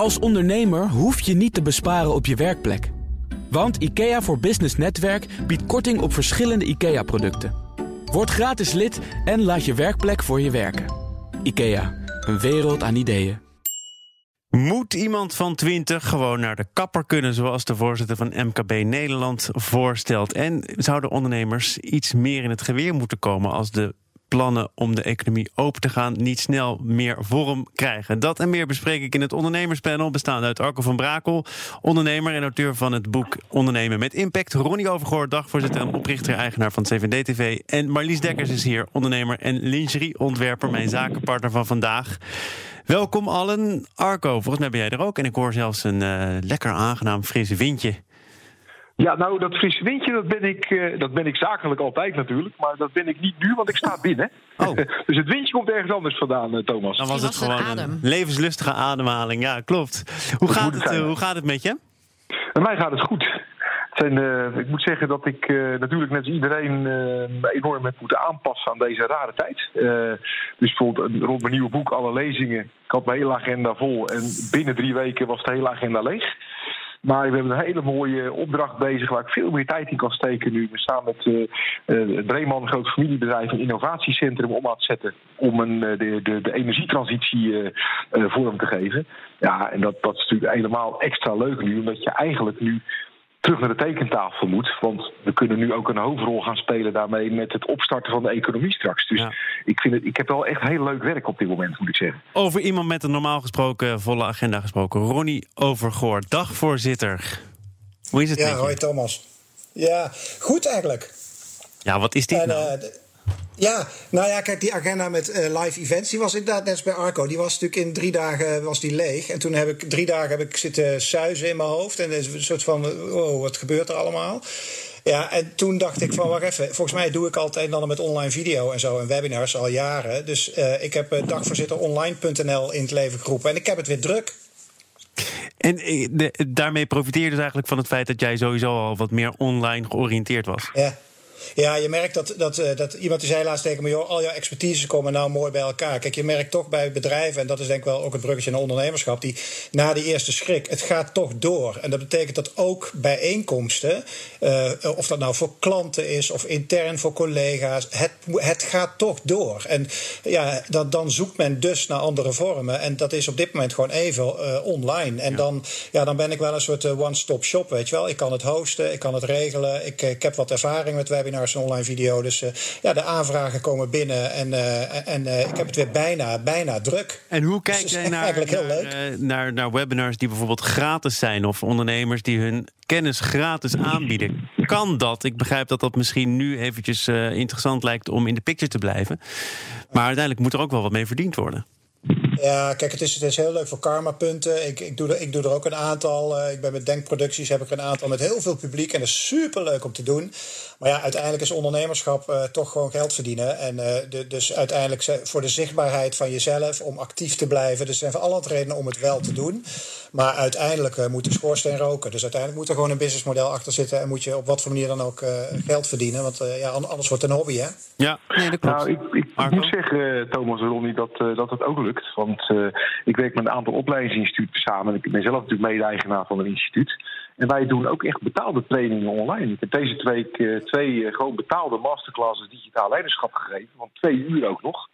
Als ondernemer hoef je niet te besparen op je werkplek. Want IKEA voor Business Netwerk biedt korting op verschillende IKEA-producten. Word gratis lid en laat je werkplek voor je werken. IKEA, een wereld aan ideeën. Moet iemand van 20 gewoon naar de kapper kunnen, zoals de voorzitter van MKB Nederland voorstelt? En zouden ondernemers iets meer in het geweer moeten komen als de plannen om de economie open te gaan niet snel meer vorm krijgen. Dat en meer bespreek ik in het ondernemerspanel, bestaande uit Arco van Brakel, ondernemer en auteur van het boek Ondernemen met Impact. Ronnie Overgoor, dagvoorzitter en oprichter-eigenaar van CVD-TV. En Marlies Dekkers is hier, ondernemer en lingerieontwerper, mijn zakenpartner van vandaag. Welkom allen. Arco, volgens mij ben jij er ook. En ik hoor zelfs een uh, lekker aangenaam frisse windje ja, nou, dat frisse windje, dat ben, ik, uh, dat ben ik zakelijk altijd natuurlijk. Maar dat ben ik niet nu, want ik sta binnen. Oh. dus het windje komt ergens anders vandaan, uh, Thomas. Dan was het gewoon een, levenslustige ademhaling. Ja, klopt. Hoe, gaat het, uh, hoe gaat het met je? Bij mij gaat het goed. Zijn, ik moet zeggen dat ik natuurlijk net als iedereen enorm heb moeten aanpassen aan deze rare tijd. dus bijvoorbeeld rond mijn nieuwe boek, alle lezingen. Ik had mijn hele agenda vol en binnen drie weken was de hele agenda leeg. Maar we hebben een hele mooie opdracht bezig waar ik veel meer tijd in kan steken nu. We staan met uh, uh, Breeman, een groot familiebedrijf, een innovatiecentrum om aan te zetten. Om een, uh, de, de, de energietransitie vorm te geven. Ja, en dat, dat is natuurlijk helemaal extra leuk nu, omdat je eigenlijk nu terug naar de tekentafel moet. Want we kunnen nu ook een hoofdrol gaan spelen daarmee met het opstarten van de economie straks. Dus ik, vind het, ik heb wel echt heel leuk werk op dit moment, moet ik zeggen. Over iemand met een normaal gesproken volle agenda gesproken. Ronnie Overgoor, dagvoorzitter. Hoe is het Ja, hoi Thomas. Ja, goed eigenlijk. Ja, wat is dit en, nou? Uh, ja, nou ja, kijk, die agenda met uh, live events, die was inderdaad net als bij Arco. Die was natuurlijk in drie dagen was die leeg. En toen heb ik drie dagen heb ik zitten suizen in mijn hoofd. En een soort van, oh, wat gebeurt er allemaal? Ja, en toen dacht ik van, wacht even. Volgens mij doe ik altijd dan met online video en zo en webinars al jaren. Dus uh, ik heb uh, dagvoorzitteronline.nl in het leven geroepen. En ik heb het weer druk. En de, daarmee profiteer je dus eigenlijk van het feit dat jij sowieso al wat meer online georiënteerd was. Ja. Ja, je merkt dat, dat, eh, dat iemand die zei laatst tegen me: joh, al jouw expertise komen nou mooi bij elkaar. Kijk, je merkt toch bij bedrijven, en dat is denk ik wel ook het bruggetje naar ondernemerschap, die na die eerste schrik, het gaat toch door. En dat betekent dat ook bijeenkomsten, uh, of dat nou voor klanten is of intern voor collega's, het, het gaat toch door. En ja, dat, dan zoekt men dus naar andere vormen. En dat is op dit moment gewoon even uh, online. En Dan, ja, dan ben ik wel een soort one-stop shop, weet je wel. Ik kan het hosten, ik kan het regelen, ik, ik heb wat ervaring met webinars webinars en online video. Dus uh, ja, de aanvragen komen binnen en, uh, en uh, ik heb het weer bijna, bijna druk. En hoe kijk dus jij naar, naar, naar, naar, webinars die bijvoorbeeld gratis zijn... of ondernemers die hun kennis gratis aanbieden? Kan dat? Ik begrijp dat dat misschien nu eventjes interessant lijkt om in de picture te blijven. Maar uiteindelijk moet er ook wel wat mee verdiend worden. Ja, kijk, het is, het is heel leuk voor karmapunten. Ik, ik, doe er, ik doe er ook een aantal. Uh, ik ben met Denkproducties, heb ik een aantal met heel veel publiek. En dat is super leuk om te doen. Maar ja, uiteindelijk is ondernemerschap uh, toch gewoon geld verdienen. En uh, de, dus uiteindelijk voor de zichtbaarheid van jezelf, om actief te blijven. Dus er zijn van alle redenen om het wel te doen. Maar uiteindelijk moet de schoorsteen roken. Dus uiteindelijk moet er gewoon een businessmodel achter zitten. En moet je op wat voor manier dan ook geld verdienen. Want ja, anders wordt het een hobby, hè? Ja, nee, dat klopt. Nou, ik, ik moet zeggen, Thomas en Ronnie, dat, dat het ook lukt. Want uh, ik werk met een aantal opleidingsinstituten samen. Ik ben zelf natuurlijk mede-eigenaar van een instituut. En wij doen ook echt betaalde trainingen online. Ik heb deze week uh, twee uh, gewoon betaalde masterclasses digitaal leiderschap gegeven. Van twee uur ook nog.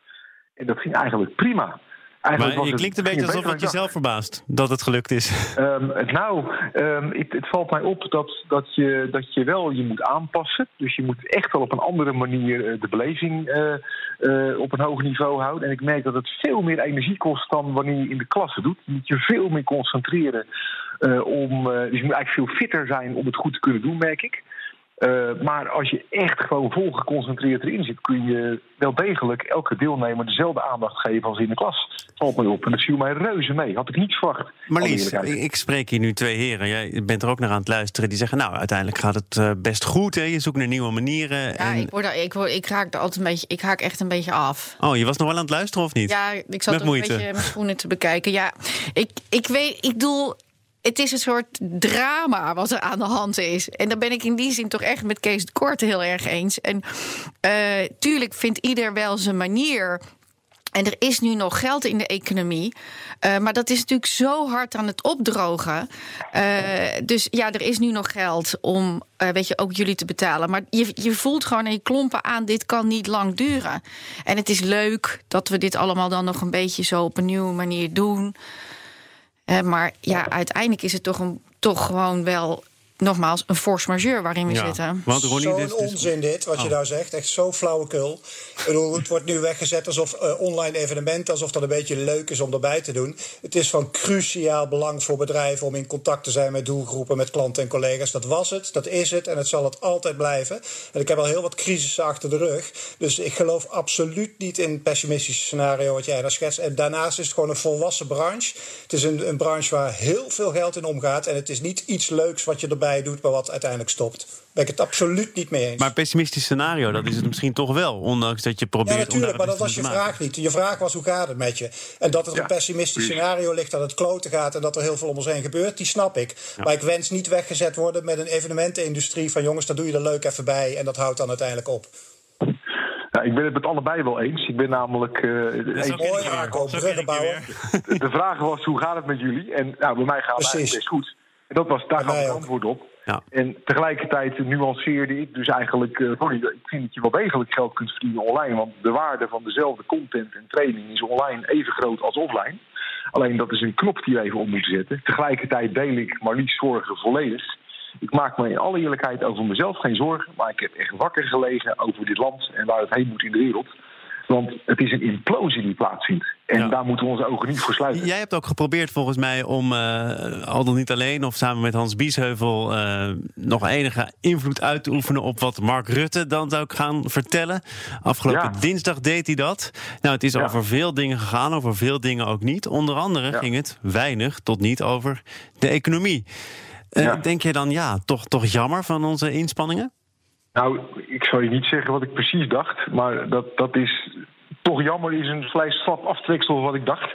En dat ging eigenlijk prima. Eigenlijk maar je klinkt een beetje alsof het jezelf verbaast dat het gelukt is. Um, nou, um, het, het, valt mij op dat, dat, je, dat je wel je moet aanpassen. Dus je moet echt wel op een andere manier de beleving uh, uh, op een hoog niveau houden. En ik merk dat het veel meer energie kost dan wanneer je in de klasse doet. Je moet je veel meer concentreren. Uh, om, dus je moet eigenlijk veel fitter zijn om het goed te kunnen doen, merk ik. Uh, maar als je echt gewoon vol geconcentreerd erin zit, kun je wel degelijk elke deelnemer dezelfde aandacht geven als in de klas. Valt mij op. En dat viel mij reuze mee. Had ik niet verwacht. Marlies, ik spreek hier nu twee heren. Jij bent er ook naar aan het luisteren. Die zeggen, nou, uiteindelijk gaat het uh, best goed. Hè? Je zoekt naar nieuwe manieren. Ja, en... ik, word, ik, word, ik raak er altijd een beetje, ik haak echt een beetje af. Oh, je was nog wel aan het luisteren of niet? Ja, ik zat een beetje mijn schoenen te bekijken. Ja, ik, ik weet, ik doe het is een soort drama wat er aan de hand is. En daar ben ik in die zin toch echt met Kees de Korte heel erg eens. En uh, tuurlijk vindt ieder wel zijn manier En er is nu nog geld in de economie. Uh, maar dat is natuurlijk zo hard aan het opdrogen. Uh, dus ja, er is nu nog geld om weet je, ook jullie te betalen. Maar je, je voelt gewoon in je klompen aan: dit kan niet lang duren. En het is leuk dat we dit allemaal dan nog een beetje zo op een nieuwe manier doen. Maar ja, uiteindelijk is het toch, een, toch gewoon wel nogmaals, een force majeure waarin we zitten. Zo'n onzin dit, wat je oh. daar zegt. Echt zo flauwekul. bedoel, het wordt nu weggezet alsof uh, online evenementen... alsof dat een beetje leuk is om erbij te doen. Het is van cruciaal belang voor bedrijven... om in contact te zijn met doelgroepen, met klanten en collega's. Dat was het, dat is het en het zal het altijd blijven. En ik heb al heel wat crisissen achter de rug. Dus ik geloof absoluut niet in het pessimistische scenario... wat jij daar schetst. En daarnaast is het gewoon een volwassen branche. Het is een, een branche waar heel veel geld in omgaat... en het is niet iets leuks wat je erbij doet, maar wat uiteindelijk stopt. Ben ik het absoluut niet mee eens. Maar pessimistisch scenario, dat is het misschien toch wel, ondanks dat je probeert. Ja, natuurlijk, maar dat was je vraag niet. Je vraag was hoe gaat het met je? En dat er een pessimistisch scenario ligt, dat het kloten gaat en dat er heel veel om ons heen gebeurt, die snap ik. Maar ik wens niet weggezet worden met een evenementenindustrie van jongens, daar doe je er leuk even bij en dat houdt dan uiteindelijk op. Ja, ik ben het met allebei wel eens. Ik ben namelijk. Uh, mooi, bruggenbouwer. De vraag was: hoe gaat het met jullie? En nou, bij mij gaat het best goed. En dat was, daar het antwoord op. Ja. En tegelijkertijd nuanceerde ik dus eigenlijk, uh, sorry, ik vind dat je wel degelijk geld kunt verdienen online. Want de waarde van dezelfde content en training is online even groot als offline. Alleen dat is een knop die we even op moeten zetten. Tegelijkertijd deel ik maar niet zorgen volledig. Ik maak me in alle eerlijkheid over mezelf geen zorgen. Maar ik heb echt wakker gelegen over dit land en waar het heen moet in de wereld. Want het is een implosie die plaatsvindt. En daar moeten we onze ogen niet voor sluiten. Jij hebt ook geprobeerd volgens mij om, uh, al dan niet alleen... of samen met Hans Biesheuvel uh, nog enige invloed uit te oefenen... op wat Mark Rutte dan zou gaan vertellen. Afgelopen dinsdag deed hij dat. Nou, het is over veel dingen gegaan, over veel dingen ook niet. Onder andere ging het weinig tot niet over de economie. Uh, denk je dan, ja, toch, toch jammer van onze inspanningen? Nou, ik zou je niet zeggen wat ik precies dacht, maar dat, dat is toch jammer, is een vrij slap aftreksel wat ik dacht.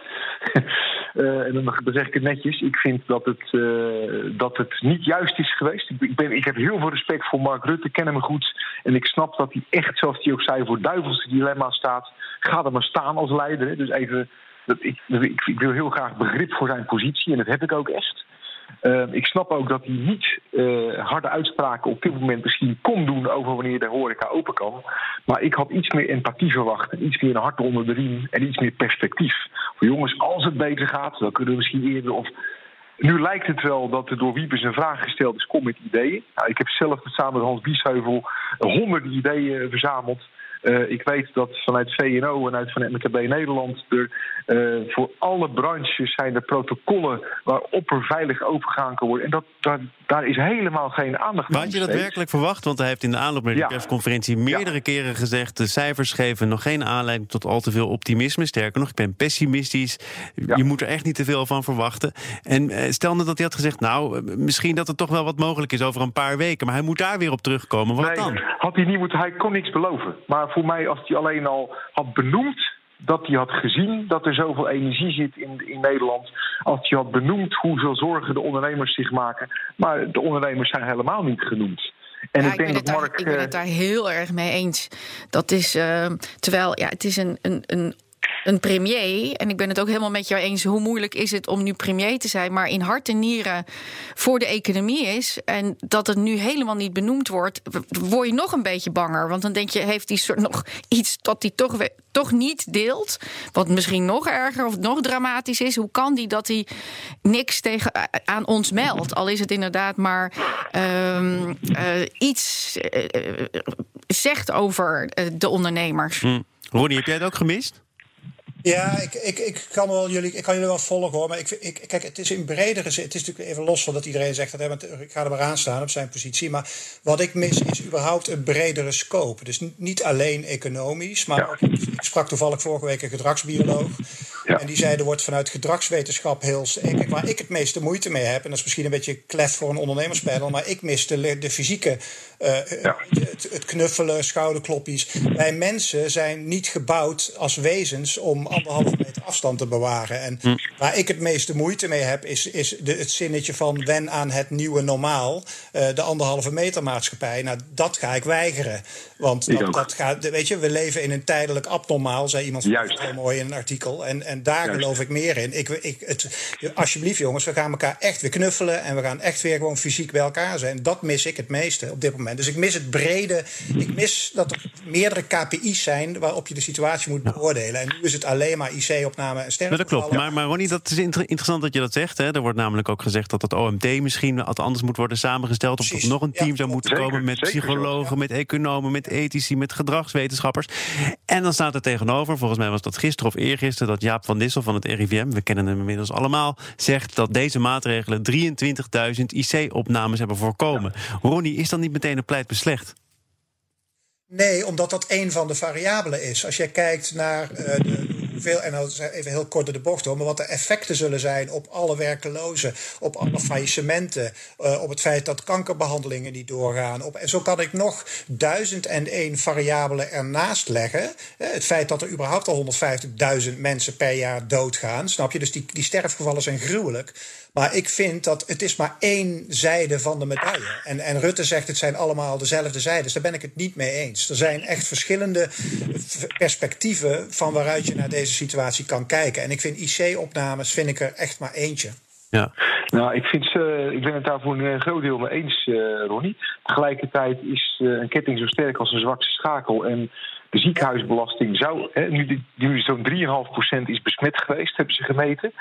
uh, en dan zeg ik het netjes. Ik vind dat het, uh, dat het niet juist is geweest. Ik, ben, ik heb heel veel respect voor Mark Rutte, ken hem goed. En ik snap dat hij echt, zoals hij ook zei, voor duivelse dilemma staat. Ga er maar staan als leider. Dus even, dat, ik, ik, ik wil heel graag begrip voor zijn positie en dat heb ik ook echt. Uh, ik snap ook dat hij niet uh, harde uitspraken op dit moment misschien kon doen over wanneer de horeca open kan. Maar ik had iets meer empathie verwacht. Iets meer een hart onder de riem en iets meer perspectief. Voor jongens, als het beter gaat, dan kunnen we misschien eerder. Of nu lijkt het wel dat er door Wiebes een vraag gesteld is: kom met ideeën. Nou, ik heb zelf samen met Hans Biesheuvel honderden ideeën verzameld. Uh, ik weet dat vanuit VNO en uit van MKB Nederland er uh, voor alle branches zijn er protocollen waarop er veilig overgegaan kan worden. En dat, daar, daar is helemaal geen aandacht voor. Had je dat werkelijk verwacht? Want hij heeft in de aanloop naar de persconferentie meerdere keren gezegd: de cijfers geven nog geen aanleiding tot al te veel optimisme. Sterker nog, ik ben pessimistisch. Je moet er echt niet te veel van verwachten. En uh, stel nou dat hij had gezegd: nou, misschien dat er toch wel wat mogelijk is over een paar weken. Maar hij moet daar weer op terugkomen. Wat nee, dan? Had hij niet moeten, hij kon niks beloven. Maar voor mij, als hij alleen al had benoemd dat hij had gezien dat er zoveel energie zit in, in Nederland. Als hij had benoemd hoeveel zorgen de ondernemers zich maken. Maar de ondernemers zijn helemaal niet genoemd. En ik, denk dat Mark. ik ben het daar heel erg mee eens. Dat is. Uh, terwijl, ja, het is een, een, een een premier, en ik ben het ook helemaal met jou eens, hoe moeilijk is het om nu premier te zijn, maar in hart en nieren voor de economie is en dat het nu helemaal niet benoemd wordt, word je nog een beetje banger. Want dan denk je, heeft hij soort nog iets dat hij toch, toch niet deelt, wat misschien nog erger of nog dramatisch is. Hoe kan die dat hij niks tegen, aan ons meldt? Al is het inderdaad maar uh, uh, iets uh, zegt over de ondernemers. Hm. Ronnie, heb jij het ook gemist? Ja, ik, ik, ik, kan wel jullie, ik kan jullie wel volgen hoor. Maar ik, ik, kijk, het is in bredere zin. Het is natuurlijk even los van dat iedereen zegt dat hè, ik ga er maar aan staan op zijn positie. Maar wat ik mis is überhaupt een bredere scope. Dus niet alleen economisch, maar ook, ik sprak toevallig vorige week een gedragsbioloog. En die zeiden, wordt vanuit gedragswetenschap heel... Kijk, waar ik het meeste moeite mee heb... en dat is misschien een beetje klef voor een ondernemerspanel... maar ik mis de, de fysieke... Uh, het, het, knuffelen, schouderkloppies. Wij mensen zijn niet gebouwd als wezens... om anderhalve meter afstand te bewaren. En hm. waar ik het meeste moeite mee heb... is, is de, het zinnetje van wen aan het nieuwe normaal... Uh, de anderhalve meter maatschappij. Nou, dat ga ik weigeren. Want dat, dat, gaat, weet je, we leven in een tijdelijk abnormaal... zei iemand heel mooi in een artikel... En, en daar geloof ik meer in. Ik, ik, het, alsjeblieft, jongens, we gaan elkaar echt weer knuffelen. En we gaan echt weer gewoon fysiek bij elkaar zijn. Dat mis ik het meeste op dit moment. Dus ik mis het brede. Ik mis dat er meerdere KPI's zijn waarop je de situatie moet beoordelen. En nu is het alleen maar IC-opname en sterren. Dat klopt. Maar, maar Ronnie, dat is interessant dat je dat zegt. Hè. Er wordt namelijk ook gezegd dat het OMT misschien anders moet worden samengesteld. Of dat nog een team zou moeten komen met psychologen, met economen, met ethici, met gedragswetenschappers. En dan staat er tegenover, volgens mij was dat gisteren of eergisteren, dat Jaap van Dissel van het RIVM, we kennen hem inmiddels allemaal, zegt dat deze maatregelen 23.000 IC-opnames hebben voorkomen. Ronnie, is dan niet meteen een pleit beslecht? Nee, omdat dat een van de variabelen is. Als jij kijkt naar uh, de hoeveel, en dan even heel kort door de bocht hoor, maar wat de effecten zullen zijn op alle werkelozen, op alle faillissementen, uh, op het feit dat kankerbehandelingen niet doorgaan. Op, en zo kan ik nog duizend en één variabelen ernaast leggen. Het feit dat er überhaupt al 150.000 mensen per jaar doodgaan, snap je? Dus die, die sterfgevallen zijn gruwelijk. Maar ik vind dat het is maar één zijde van de medaille. En, en Rutte zegt het zijn allemaal dezelfde zijdes. Daar ben ik het niet mee eens. Er zijn echt verschillende perspectieven van waaruit je naar deze situatie kan kijken. En ik vind IC-opnames vind ik er echt maar eentje. Ja. Nou, ik, vind, uh, ik ben het daar voor een groot deel mee eens, uh, Ronnie. Tegelijkertijd is uh, een ketting zo sterk als een zwakste schakel. En de ziekenhuisbelasting zou, hè, nu, nu zo'n 3,5% is besmet geweest, hebben ze gemeten.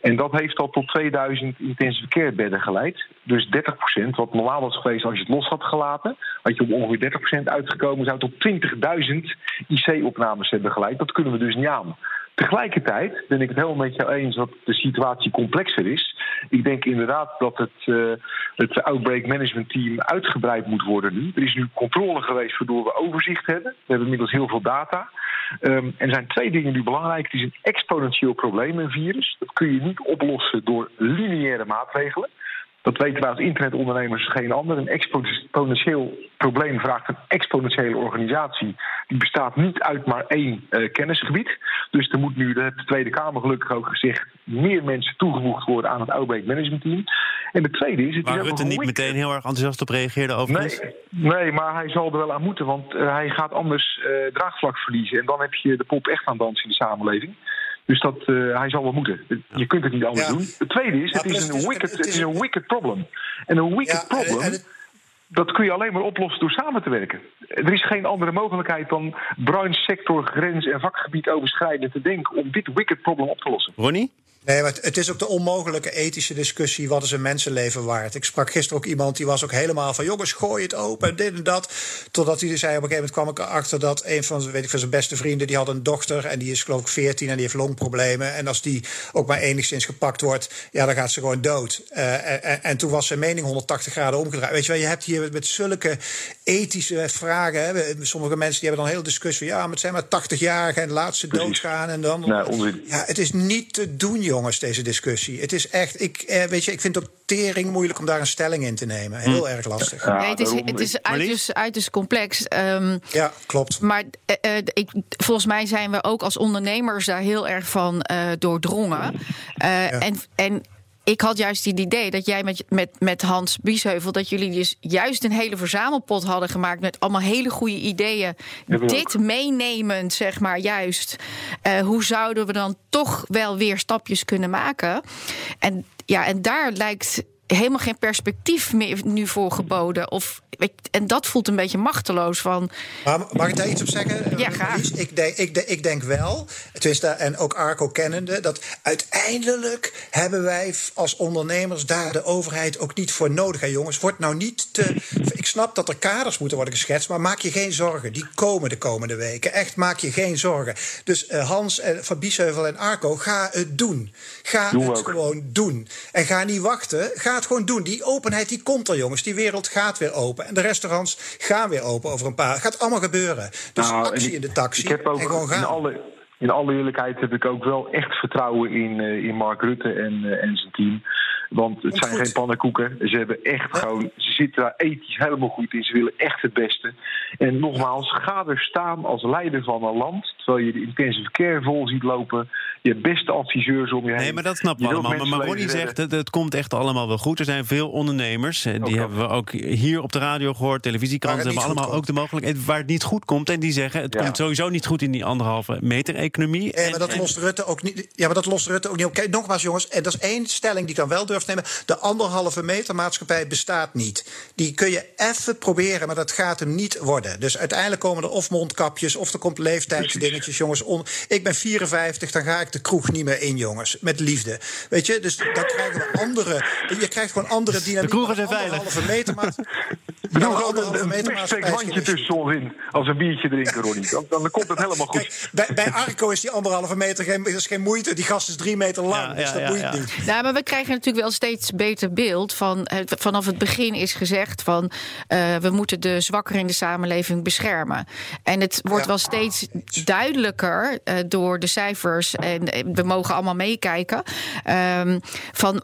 En dat heeft al tot 2000 intensive care bedden geleid. Dus 30%, wat normaal was geweest als je het los had gelaten, had je op ongeveer 30% uitgekomen, zou tot 20.000 IC-opnames hebben geleid. Dat kunnen we dus niet aan. Tegelijkertijd ben ik het helemaal met jou eens dat de situatie complexer is. Ik denk inderdaad dat het, uh, het Outbreak Management Team uitgebreid moet worden nu. Er is nu controle geweest waardoor we overzicht hebben. We hebben inmiddels heel veel data. Um, er zijn twee dingen nu belangrijk. Het is een exponentieel probleem, een virus. Dat kun je niet oplossen door lineaire maatregelen. Dat weten wij als internetondernemers geen ander. Een exponentieel probleem vraagt een exponentiële organisatie. Die bestaat niet uit maar één uh, kennisgebied. Dus er moet nu, dat heeft de Tweede Kamer gelukkig ook gezegd, meer mensen toegevoegd worden aan het Outbreak Management Team. En de tweede is... Het Waar Rutte niet meteen heel erg enthousiast op reageerde overigens? Nee, nee, maar hij zal er wel aan moeten, want uh, hij gaat anders uh, draagvlak verliezen. En dan heb je de pop echt aan dansen in de samenleving. Dus dat, uh, hij zal wel moeten. Je kunt het niet anders ja. doen. Het tweede is, het, is een wicked, het, is een wicked problem. En een wicked ja, problem... En, en dat kun je alleen maar oplossen door samen te werken. Er is geen andere mogelijkheid dan branche, sector, grens en vakgebied overschrijdend te denken om dit wicked problem op te lossen. Ronnie? Nee, maar het is ook de onmogelijke ethische discussie: wat is een mensenleven waard? Ik sprak gisteren ook iemand die was ook helemaal van: jongens, gooi het open, dit en dat. Totdat hij zei: op een gegeven moment kwam ik erachter dat een van, weet ik, van zijn beste vrienden, die had een dochter en die is geloof ik 14 en die heeft longproblemen. En als die ook maar enigszins gepakt wordt, ja, dan gaat ze gewoon dood. Uh, en, en, toen was zijn mening 180 graden omgedraaid. Weet je wel, je hebt hier met zulke ethische vragen. Hè. Sommige mensen die hebben dan heel discussie: ja, maar het zijn maar 80-jarigen en laat ze doodgaan. En dan. Nou, ja, het is niet te doen, joh jongens, deze discussie. Het is echt, ik, eh, weet je, ik vind het ook tering moeilijk om daar een stelling in te nemen. Heel hm. erg lastig. nee, het is, het is uiterst, uiterst complex. Um, ja, klopt. Maar uh, ik, volgens mij zijn we ook als ondernemers daar heel erg van uh, doordrongen. Uh, ja. En. en ik had juist het idee dat jij met, met, met Hans Biesheuvel... dat jullie dus juist een hele verzamelpot hadden gemaakt... met allemaal hele goede ideeën. Dit meenemend, zeg maar, juist. Uh, hoe zouden we dan toch wel weer stapjes kunnen maken? En, ja, en daar lijkt helemaal geen perspectief meer nu voor geboden. Of, en dat voelt een beetje machteloos van. Maar mag ik daar iets op zeggen? Ja, graag. Ik denk, ik, ik denk wel, tenminste, en ook Arco kennende, dat uiteindelijk hebben wij als ondernemers daar de overheid ook niet voor nodig. Hè, jongens, wordt nou niet te. Ik snap dat er kaders moeten worden geschetst, maar maak je geen zorgen. Die komen de komende weken. Echt, maak je geen zorgen. Dus uh, Hans en Van Biesheuvel en Arco, ga het doen. Ga het gewoon doen. En ga niet wachten. Ga het gewoon doen. Die openheid die komt er, jongens. Die wereld gaat weer open. En de restaurants gaan weer open over een paar. Het gaat allemaal gebeuren. Dus nou, actie in de taxi. Ik heb ook en gewoon gaan. In alle, in alle eerlijkheid heb ik ook wel echt vertrouwen in, in Mark Rutte en, en zijn team. Want het zijn geen pannenkoeken. Ze hebben echt gewoon. Ze zitten daar ethisch helemaal goed in. Ze willen echt het beste. En nogmaals, ga er staan als leider van een land. Terwijl je de intensive verkeer vol ziet lopen. Je beste adviseurs om je heen. Nee, maar dat snappen we allemaal. Maar Ronnie zegt, het, het komt echt allemaal wel goed. Er zijn veel ondernemers. Die ook hebben we ook hier op de radio gehoord. Televisiekranten hebben allemaal ook de mogelijkheid waar het niet goed komt. En die zeggen, het komt sowieso niet goed in die anderhalve meter economie. Nee, maar dat lost Rutte ook niet. Ja, maar dat lost Rutte ook niet op. nogmaals jongens, en dat is één stelling die kan wel durft nemen. De anderhalve meter maatschappij bestaat niet. Die kun je even proberen, maar dat gaat hem niet worden. Dus uiteindelijk komen er of mondkapjes of er komt leeftijdsdingetjes, jongens. ik ben 54, dan ga ik de kroeg niet meer in, jongens. Met liefde. Weet je, dus dan krijgen we andere. Je krijgt gewoon andere dynamiek. De kroegen zijn veilig. Anderhalve meter ja, anderhalve meter een handje tussen ons in als een biertje drinken, Ronnie. Dan, dan komt het helemaal goed. Kijk, bij, bij Arco is die anderhalve meter geen, is geen moeite. Die gast is drie meter lang, ja, dus dat boeit niet. Nou, maar we krijgen natuurlijk wel steeds beter beeld van. vanaf het begin is gezegd van. Uh, we moeten de zwakkeren in de samenleving beschermen. En het wordt wel steeds duidelijker uh, door de cijfers. En eh, we mogen allemaal meekijken. Um, van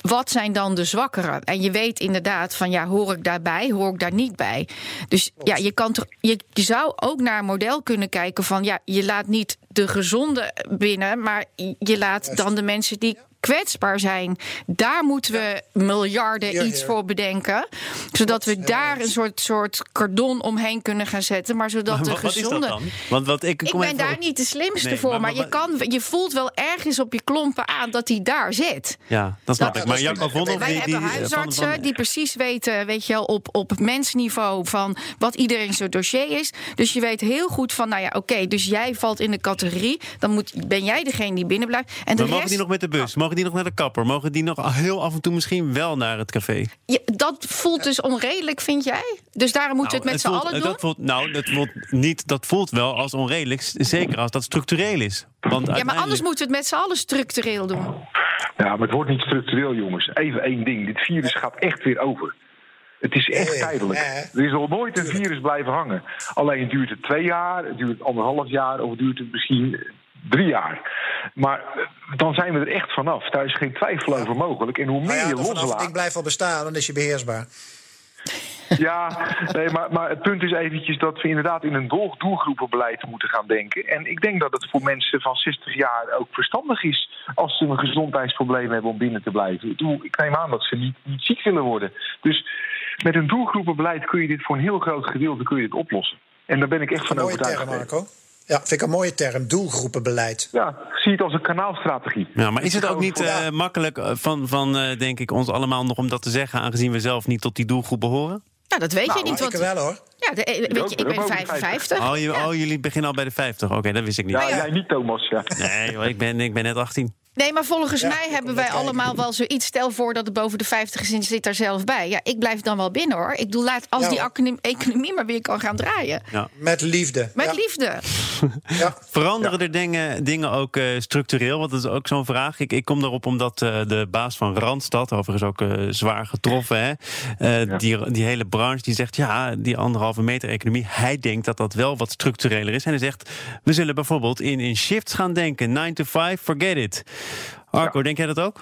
wat zijn dan de zwakkeren? En je weet inderdaad van ja, hoor ik daarbij? Hoor ik daar niet bij? Dus ja, je, kan je, je zou ook naar een model kunnen kijken van ja, je laat niet de gezonde binnen, maar je laat dan de mensen die kwetsbaar zijn. Daar moeten we miljarden iets voor bedenken. Zodat we daar een soort, soort cordon omheen kunnen gaan zetten. Maar zodat maar, de gezonde. dan? Want wat ik, ik ben daar niet de slimste voor. Maar, je, kan, je voelt wel ergens op je klompen aan dat hij daar zit. Ja, dat snap ik. Maar Jacco Wij die, hebben die, huisartsen die precies weten, weet je wel, op, op mensniveau van wat iedereen zijn dossier is. Dus je weet heel goed van, nou ja, oké, dus jij valt in de categorie. Dan moet, ben jij degene die binnen blijft. En de rest, mogen die nog met de bus? Mogen die nog naar de kapper? Mogen die nog heel af en toe misschien wel naar het café? Ja, dat voelt dus onredelijk, vind jij? Dus daarom moeten we het nou, met z'n allen doen? Dat voelt, nou, dat voelt, niet, dat voelt wel als onredelijk. Zeker als dat structureel is. Want ja, maar anders moeten we het met z'n allen structureel doen. Ja, maar het wordt niet structureel, jongens. Even één ding. Dit virus gaat echt weer over. Het is echt tijdelijk. Er is al nooit een virus blijven hangen. Alleen duurt het twee jaar, het duurt anderhalf jaar of duurt het misschien drie jaar. Maar eh, dan zijn we er echt vanaf. Daar is geen twijfel over mogelijk. En hoe meer nou je loslaat... Ik blijf wel bestaan, dan is je beheersbaar. Ja, nee, maar, maar het punt is eventjes dat we inderdaad in een doelgroepenbeleid moeten gaan denken. En ik denk dat het voor mensen van 60 jaar ook verstandig is als ze een gezondheidsprobleem hebben om binnen te blijven. Ik neem aan dat ze niet, niet ziek willen worden. Dus met een doelgroepenbeleid kun je dit voor een heel groot gedeelte kun je dit oplossen. En daar ben ik echt van overtuigd. Marco. Ja, vind ik een mooie term, doelgroepenbeleid. Ja, zie het als een kanaalstrategie. Ja, maar is het ook niet uh, makkelijk eh, van, van uh, denk ik, ons allemaal nog om dat te zeggen, aangezien we zelf niet tot die doelgroep behoren? Ja, dat weet nou, je niet. Ik wel hoor. Ja, de, weet je, ik ben 55. Oh, je, oh, jullie beginnen al bij de 50. Oké, dat wist ik niet. Ja, jij niet, Thomas. Ja. Nee, ik ben, ik ben net 18. Nee, maar volgens mij hebben wij allemaal wel zoiets. Stel voor dat het boven de 50 is en zit daar zelf bij. Ja, ik blijf dan wel binnen hoor. Ik doe laat als die economie maar weer kan gaan draaien. Ja. Met liefde. Met liefde. Veranderen er dingen, dingen ook uh, structureel? Want dat is ook zo'n vraag. Ik, ik kom erop omdat uh, de baas van Randstad, overigens ook uh, zwaar getroffen, hè, die, die hele branche, die zegt ja, die anderhalve meter economie, hij denkt dat dat wel wat structureler is. En hij zegt, we zullen bijvoorbeeld in, in shifts gaan denken. 9 to 5, forget it. Arco, denk jij dat ook?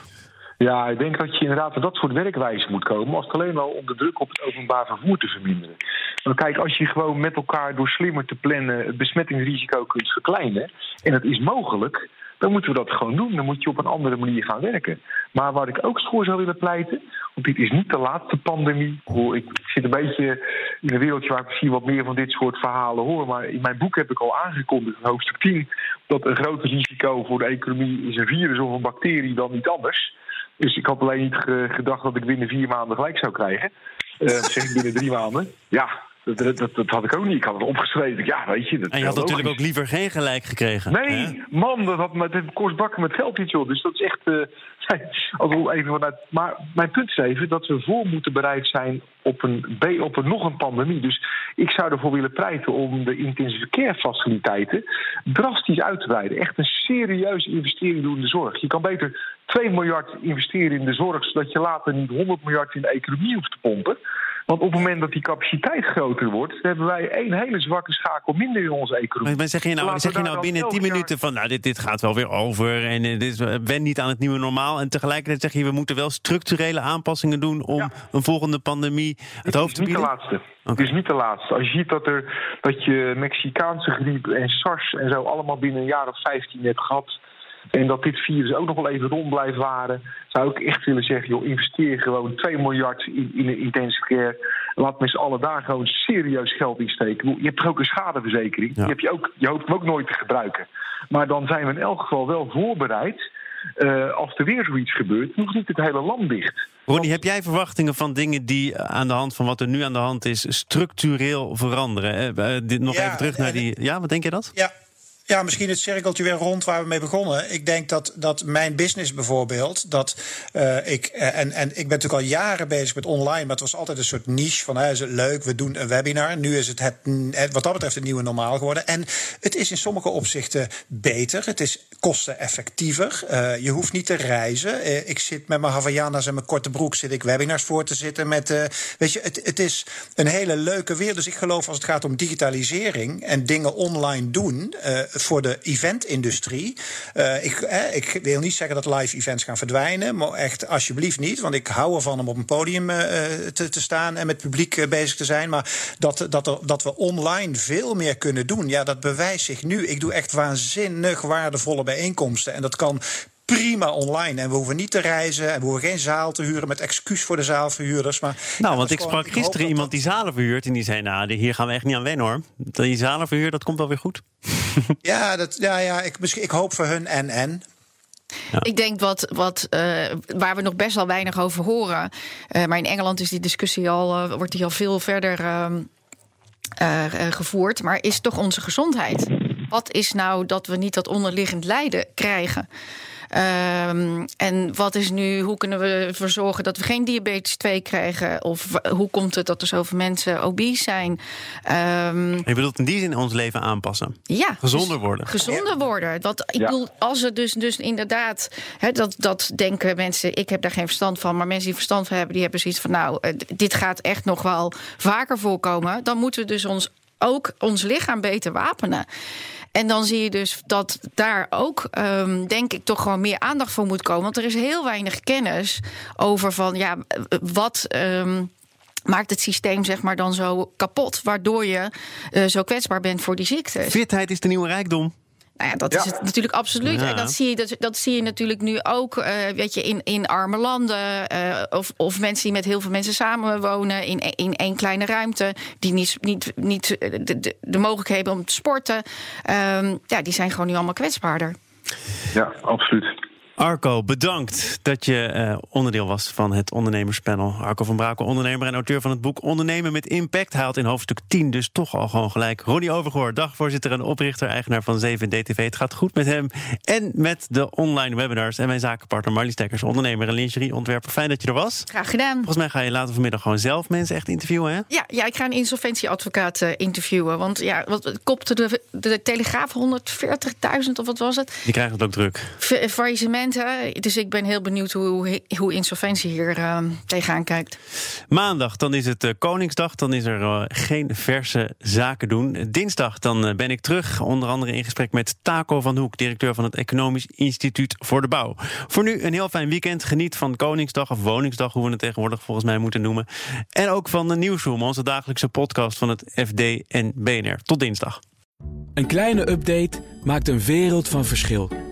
Ja, ik denk dat je inderdaad tot dat soort werkwijze moet komen. Als het alleen al om de druk op het openbaar vervoer te verminderen. Want kijk, als je gewoon met elkaar door slimmer te plannen het besmettingsrisico kunt verkleinen. en dat is mogelijk. dan moeten we dat gewoon doen. Dan moet je op een andere manier gaan werken. Maar waar ik ook voor zou willen pleiten. Want dit is niet de laatste pandemie. Ik zit een beetje in een wereldje waar ik misschien wat meer van dit soort verhalen hoor. Maar in mijn boek heb ik al aangekondigd, in hoofdstuk 10. dat een groter risico voor de economie is een virus of een bacterie dan niet anders. Dus ik had alleen niet gedacht dat ik binnen vier maanden gelijk zou krijgen. Uh, zeg ik binnen drie maanden. Ja, dat, dat, dat, had ik ook niet. Ik had het opgeschreven. Ja, weet je. Dat en je had natuurlijk ook liever geen gelijk gekregen. Nee, man, dat had met kost bakken met geld niet, joh. Dus dat is echt. Uh, even vanuit, maar mijn punt is even dat we voor moeten bereid zijn op een, op een nog een pandemie. Dus ik zou ervoor willen pleiten om de intensive care faciliteiten drastisch uit te breiden. Echt een serieuze investering doen in de zorg. Je kan beter 2 miljard investeren in de zorg, zodat je later niet 100 miljard in de economie hoeft te pompen. Want op het moment dat die capaciteit groter wordt, hebben wij één hele zwakke schakel minder in onze economie. Maar zeg je nou, zeg je nou binnen 10 minuten van nou, dit, dit gaat wel weer over en dit is, wen niet aan het nieuwe normaal. En tegelijkertijd zeg je, we moeten wel structurele aanpassingen doen om een volgende pandemie het hoofd te bieden? Het is niet de laatste. Het is niet de laatste. Als je ziet dat, er, dat je Mexicaanse griep en SARS en zo allemaal binnen een jaar of 15 hebt gehad en dat dit virus ook nog wel even rond blijft waren, zou ik echt willen zeggen: joh, investeer gewoon 2 miljard in, in de intensive care. Laat met z'n allen daar gewoon serieus geld in steken. Je hebt toch ook een schadeverzekering. Die heb je, ook, je hoopt hem ook nooit te gebruiken. Maar dan zijn we in elk geval wel voorbereid. Uh, als er weer zoiets gebeurt, nog niet het hele land dicht. Ronnie, heb jij verwachtingen van dingen die aan de hand van wat er nu aan de hand is, structureel veranderen? Uh, dit, nog even terug naar die. Ja, wat denk je dat? Ja, ja, misschien het cirkeltje weer rond waar we mee begonnen. Ik denk dat, dat mijn business bijvoorbeeld, dat uh, ik, uh, en, en ik ben natuurlijk al jaren bezig met online, maar het was altijd een soort niche van, is het leuk, we doen een webinar. Nu is het, het, wat dat betreft het nieuwe normaal geworden. En het is in sommige opzichten beter, het is kosteneffectiever. Uh, je hoeft niet te reizen. ik zit met mijn Havaianas en mijn korte broek, zit ik webinars voor te zitten met, weet je, het, het is een hele leuke weer. Dus ik geloof als het gaat om digitalisering en dingen online doen voor de eventindustrie. Uh, ik, eh, ik wil niet zeggen dat live events gaan verdwijnen, maar echt alsjeblieft niet. Want ik hou ervan om op een podium uh, te, te, staan en met publiek bezig te zijn. Maar dat, dat, dat we online veel meer kunnen doen, ja, dat bewijst zich nu. Ik doe echt waanzinnig waardevolle bijeenkomsten. En dat kan prima online. En we hoeven niet te reizen en we hoeven geen zaal te huren met excuus voor de zaalverhuurders. Maar, nou, want ik sprak gisteren iemand die zalen verhuurt en die zei: Nou, hier gaan we echt niet aan wennen hoor. Die zalen verhuur, dat komt wel weer goed. ja, dat, ja, ja ik, misschien, ik hoop voor hun en en. Ja. Ik denk wat, wat uh, waar we nog best wel weinig over horen. Uh, maar in Engeland is die discussie al, uh, wordt die al veel verder ehm, gevoerd. Maar is toch onze gezondheid? Wat is nou dat we niet dat onderliggend lijden krijgen? Um, en wat is nu, hoe kunnen we ervoor zorgen dat we geen diabetes 2 krijgen? Of hoe komt het dat er zoveel mensen obese zijn? Um, je bedoelt in die zin ons leven aanpassen? Ja. Gezonder worden? Gezonder worden. Dat, ik ja. bedoel, als het dus, dus inderdaad, he, dat, dat denken mensen, ik heb daar geen verstand van, maar mensen die verstand van hebben, die hebben zoiets van, nou, uh, dit gaat echt nog wel vaker voorkomen. Dan moeten we dus ons ook ons lichaam beter wapenen. En dan zie je dus dat daar ook, um, denk ik, toch gewoon meer aandacht voor moet komen. Want er is heel weinig kennis over van ja, wat. Um, maakt het systeem zeg maar dan zo kapot, waardoor je uh, zo kwetsbaar bent voor die ziektes. Fitheid is de nieuwe rijkdom. Nou ja, dat is het natuurlijk absoluut. Ja. En dat zie, je, dat, dat zie je natuurlijk nu ook uh, weet je, in, in arme landen. Uh, of, of mensen die met heel veel mensen samenwonen in, in één kleine ruimte. Die niet, niet, niet de, de, de mogelijkheid hebben om te sporten. Um, ja, die zijn gewoon nu allemaal kwetsbaarder. Ja, absoluut. Arco, bedankt dat je uh, onderdeel was van het ondernemerspanel. Arco van Brakel, ondernemer en auteur van het boek Ondernemen met Impact. Haalt in hoofdstuk 10 dus toch al gewoon gelijk. Ronnie Overgoor, dagvoorzitter en oprichter, eigenaar van 7DTV. Het gaat goed met hem en met de online webinars. En mijn zakenpartner Marlies Dekkers, ondernemer en lingerieontwerper. Fijn dat je er was. Graag gedaan. Volgens mij ga je later vanmiddag gewoon zelf mensen echt interviewen, hè? Ja, ja ik ga een insolventieadvocaat uh, interviewen. Want ja, wat kopte de, de Telegraaf 140.000 of wat was het? Die krijgen het ook druk. faillissement dus ik ben heel benieuwd hoe, hoe insolventie hier uh, tegenaan kijkt. Maandag, dan is het uh, Koningsdag. Dan is er uh, geen verse zaken doen. Dinsdag, dan ben ik terug. Onder andere in gesprek met Taco van Hoek, directeur van het Economisch Instituut voor de Bouw. Voor nu een heel fijn weekend. Geniet van Koningsdag of Woningsdag, hoe we het tegenwoordig volgens mij moeten noemen. En ook van de Nieuwsroom, onze dagelijkse podcast van het FD en BNR. Tot dinsdag. Een kleine update maakt een wereld van verschil.